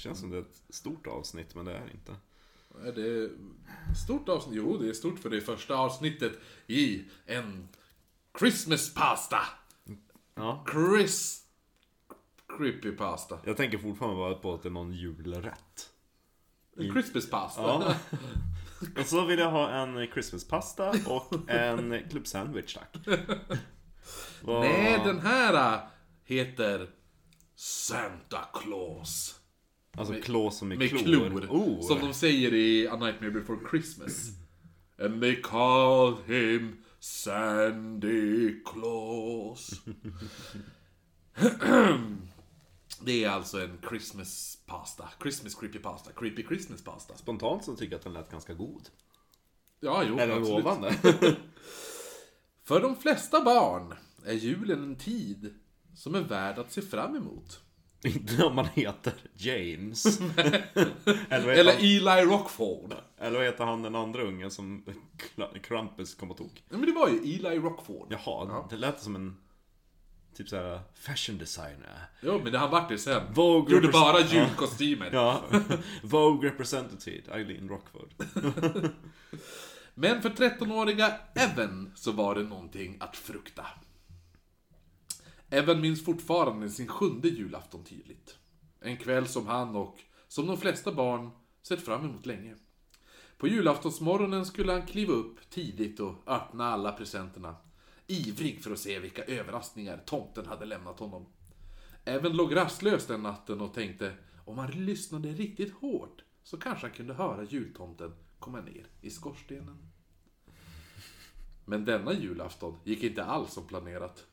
Känns som det är ett stort avsnitt, men det är inte. Är det stort avsnitt? Jo, det är stort för det är första avsnittet i en Christmas pasta. Ja. Chris... Creepypasta. Jag tänker fortfarande bara på att det är någon julrätt. En Christmas pasta. Ja. Och så vill jag ha en Christmaspasta och en klubb sandwich tack. Vad- Nej, den här heter Santa Claus. Alltså klå som är Med klor. klor. Oh. Som de säger i A Nightmare Before Christmas. And they call him Sandy Claus. Det är alltså en Christmas pasta. Christmas creepy pasta. Creepy Christmas pasta. Spontant så tycker jag att den lät ganska god. Ja, jo, Eller absolut. lovande. För de flesta barn är julen en tid som är värd att se fram emot. Inte om man heter James. eller, vad Eller heter Eli Rockford. han, eller vad heter han den andra ungen som Krampus kom och tog? Ja, men det var ju Eli Rockford. Jaha, det lät som en typ såhär fashion designer. Jo, men det han vart det sen. Vogue Gjorde represent- bara julkostymer. Ja, Vogue representative, Eileen Rockford. Men för 13-åriga Evan så var det någonting att frukta. Evan minns fortfarande sin sjunde julafton tydligt. En kväll som han och, som de flesta barn, sett fram emot länge. På julaftonsmorgonen skulle han kliva upp tidigt och öppna alla presenterna. Ivrig för att se vilka överraskningar tomten hade lämnat honom. Evan låg rastlös den natten och tänkte om han lyssnade riktigt hårt så kanske han kunde höra jultomten komma ner i skorstenen. Men denna julafton gick inte alls som planerat.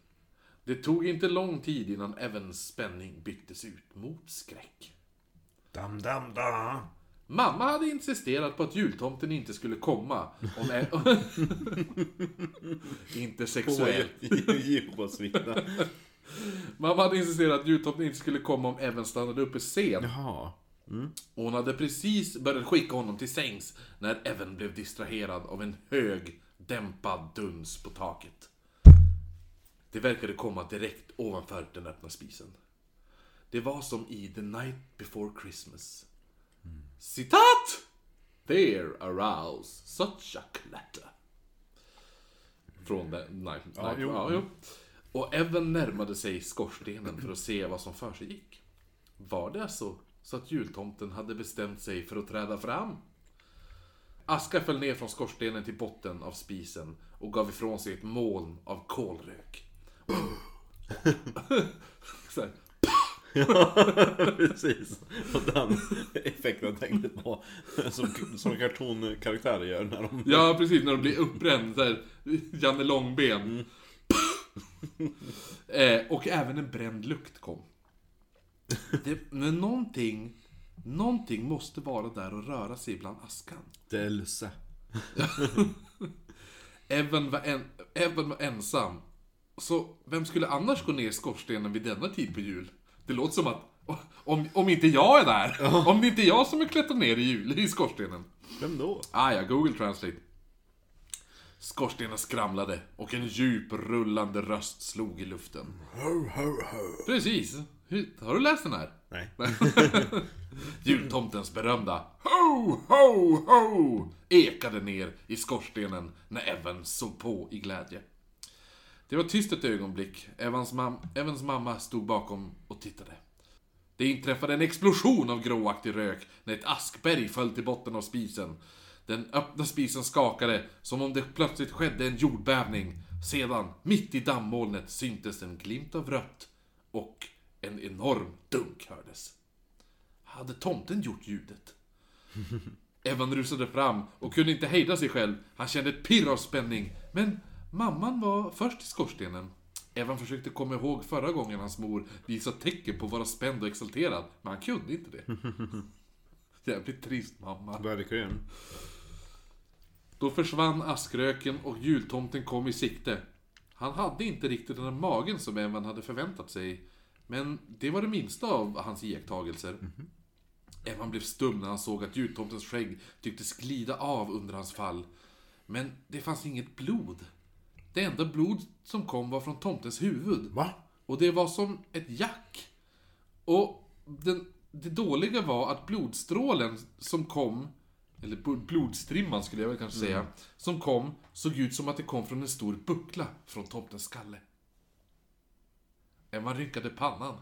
Det tog inte lång tid innan Evans spänning byttes ut mot skräck. Dam, dam, dam. Mamma hade insisterat på att jultomten inte skulle komma om... E- inte sexuellt. Mamma hade insisterat att jultomten inte skulle komma om Evan stannade uppe sen. Jaha. Och hon hade precis börjat skicka honom till sängs när Evan blev distraherad av en hög, dämpad duns på taket. Det verkade komma direkt ovanför den öppna spisen. Det var som i The Night Before Christmas. Citat! There arouse such a clatter. Från The Night... Ja, night jo. ja, jo. Och Evan närmade sig skorstenen för att se vad som för sig gick. Var det så, så att jultomten hade bestämt sig för att träda fram? Aska föll ner från skorstenen till botten av spisen och gav ifrån sig ett moln av kolrök. Så här, Precis. Och den effekten tänkte på. Som, som kartonkaraktärer gör när de... Ja, precis. När de blir uppbränd. Så här, Janne Långben. Mm. eh, och även en bränd lukt kom. Det, men någonting, någonting måste vara där och röra sig bland askan. Lusse. Evan var, en, Evan var ensam. Så vem skulle annars gå ner i skorstenen vid denna tid på jul? Det låter som att om, om inte jag är där, om det inte är jag som är klättrat ner i, jul, i skorstenen. Vem då? Ah ja, Google Translate. Skorstenen skramlade och en djup rullande röst slog i luften. Precis. Hur, har du läst den här? Nej. Jultomtens berömda Ho, ho, ho! ekade ner i skorstenen när Evan såg på i glädje. Det var tyst ett ögonblick. Evans, mam- Evans mamma stod bakom och tittade. Det inträffade en explosion av gråaktig rök när ett askberg föll till botten av spisen. Den öppna spisen skakade som om det plötsligt skedde en jordbävning. Sedan, mitt i dammolnet, syntes en glimt av rött och en enorm dunk hördes. Hade tomten gjort ljudet? Evan rusade fram och kunde inte hejda sig själv. Han kände ett pirr av spänning. Men mamman var först i skorstenen. Evan försökte komma ihåg förra gången hans mor visade tecken på att vara spänd och exalterad, men han kunde inte det. Jävligt trist mamma. Verkligen. Då försvann askröken och jultomten kom i sikte. Han hade inte riktigt den där magen som Evan hade förväntat sig. Men det var det minsta av hans iakttagelser. Evan blev stum när han såg att jultomtens skägg tycktes glida av under hans fall. Men det fanns inget blod. Det enda blod som kom var från tomtens huvud. Va? Och det var som ett jack. Och den det dåliga var att blodstrålen som kom, eller bl- blodstrimman skulle jag väl kanske säga, som kom, såg ut som att det kom från en stor buckla från tomtens skalle. Emma rynkade pannan.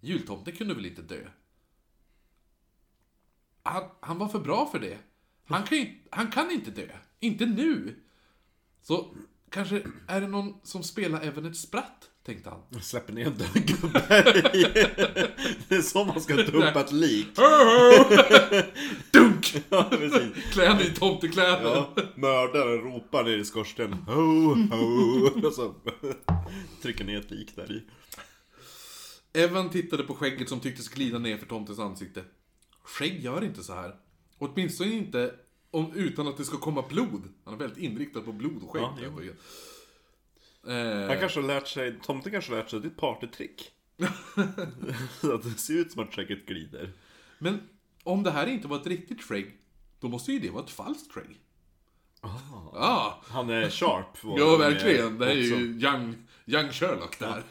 Jultomten kunde väl inte dö? Han, han var för bra för det. Han kan, han kan inte dö. Inte nu. Så kanske är det någon som spelar även ett spratt, tänkte han. Jag släpper ner en död gubbe. Det är så man ska dumpa ett lik. Dunk! Ja, precis. Klä i tomtekläder. Ja, mördaren ropar ner i skorstenen. Ho, ho. Och så trycker ner ett lik där i. Evan tittade på skägget som tycktes glida ner för tomtens ansikte. Skägg gör inte så här. Åtminstone inte om, utan att det ska komma blod. Han är väldigt inriktad på blod och skägg. Ja, jo. det. eh, Han kanske har lärt sig, tomten kanske har lärt sig ett partytrick. så att det ser ut som att skägget glider. Men om det här inte var ett riktigt skägg, då måste ju det vara ett falskt skägg. Ah. Han är sharp. Ja, verkligen. Det är också. ju young, young Sherlock där.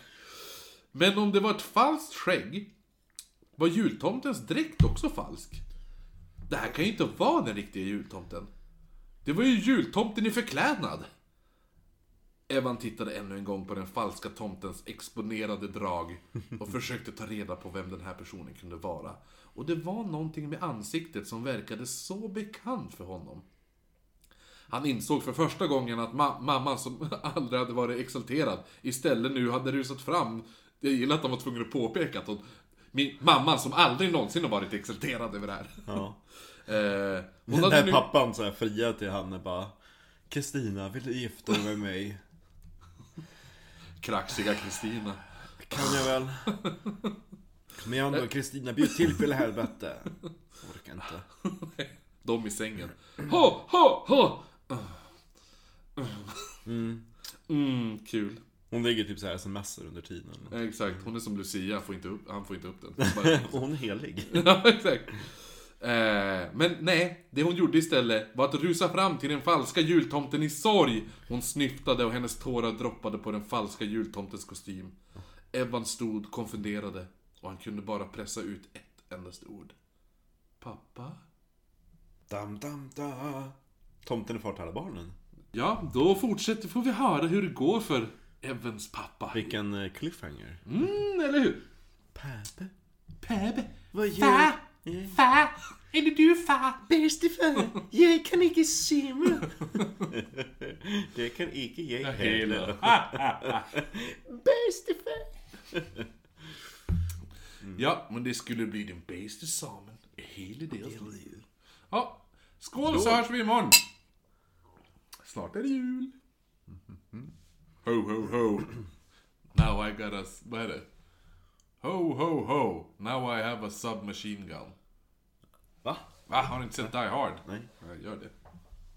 Men om det var ett falskt skägg, var jultomtens dräkt också falsk? Det här kan ju inte vara den riktiga jultomten. Det var ju jultomten i förklädnad. Evan tittade ännu en gång på den falska tomtens exponerade drag och försökte ta reda på vem den här personen kunde vara. Och det var någonting med ansiktet som verkade så bekant för honom. Han insåg för första gången att ma- mamman som aldrig hade varit exalterad istället nu hade rusat fram. Jag gillar att han var tvungen att påpeka att hon, min, mamman som aldrig någonsin har varit exalterad över det här. Ja. Eh, hon hade När nu... pappan så här friar till henne bara Kristina, vill du gifta dig med mig? Kraxiga Kristina. Kan jag väl? Kom igen då Kristina, bjud till för helvete. Orkar inte. De i sängen. Ha, ha, ha! Mm, kul. Hon ligger typ så här smsar under tiden. Exakt, hon är som Lucia, får inte upp, han får inte upp den. Bara- Och hon är helig. ja, exakt. Eh, men nej, det hon gjorde istället var att rusa fram till den falska jultomten i sorg. Hon snyftade och hennes tårar droppade på den falska jultomtens kostym. Evan stod konfunderade och han kunde bara pressa ut ett endast ord. Pappa? Dam, dam, da. Tomten är far till alla barnen. Ja, då fortsätter, får vi höra hur det går för Evans pappa. Vilken eh, cliffhanger. Mm, eller hur? Pappa, Peb? vad gör du? Fa? Är det du fa? Bäste far, jag kan inte simma. det kan inte jag heller. Bäste far. Ja, men det skulle bli den bästa samen i hela deras liv. Ja, skål så hörs vi imorgon. Snart är det jul. Ho, ho, ho. Now I got a... Det? Ho, ho, ho. Now I have a submachine gun. Va? Va? Har ni inte sett Die Hard? Nej. Ja, gör det.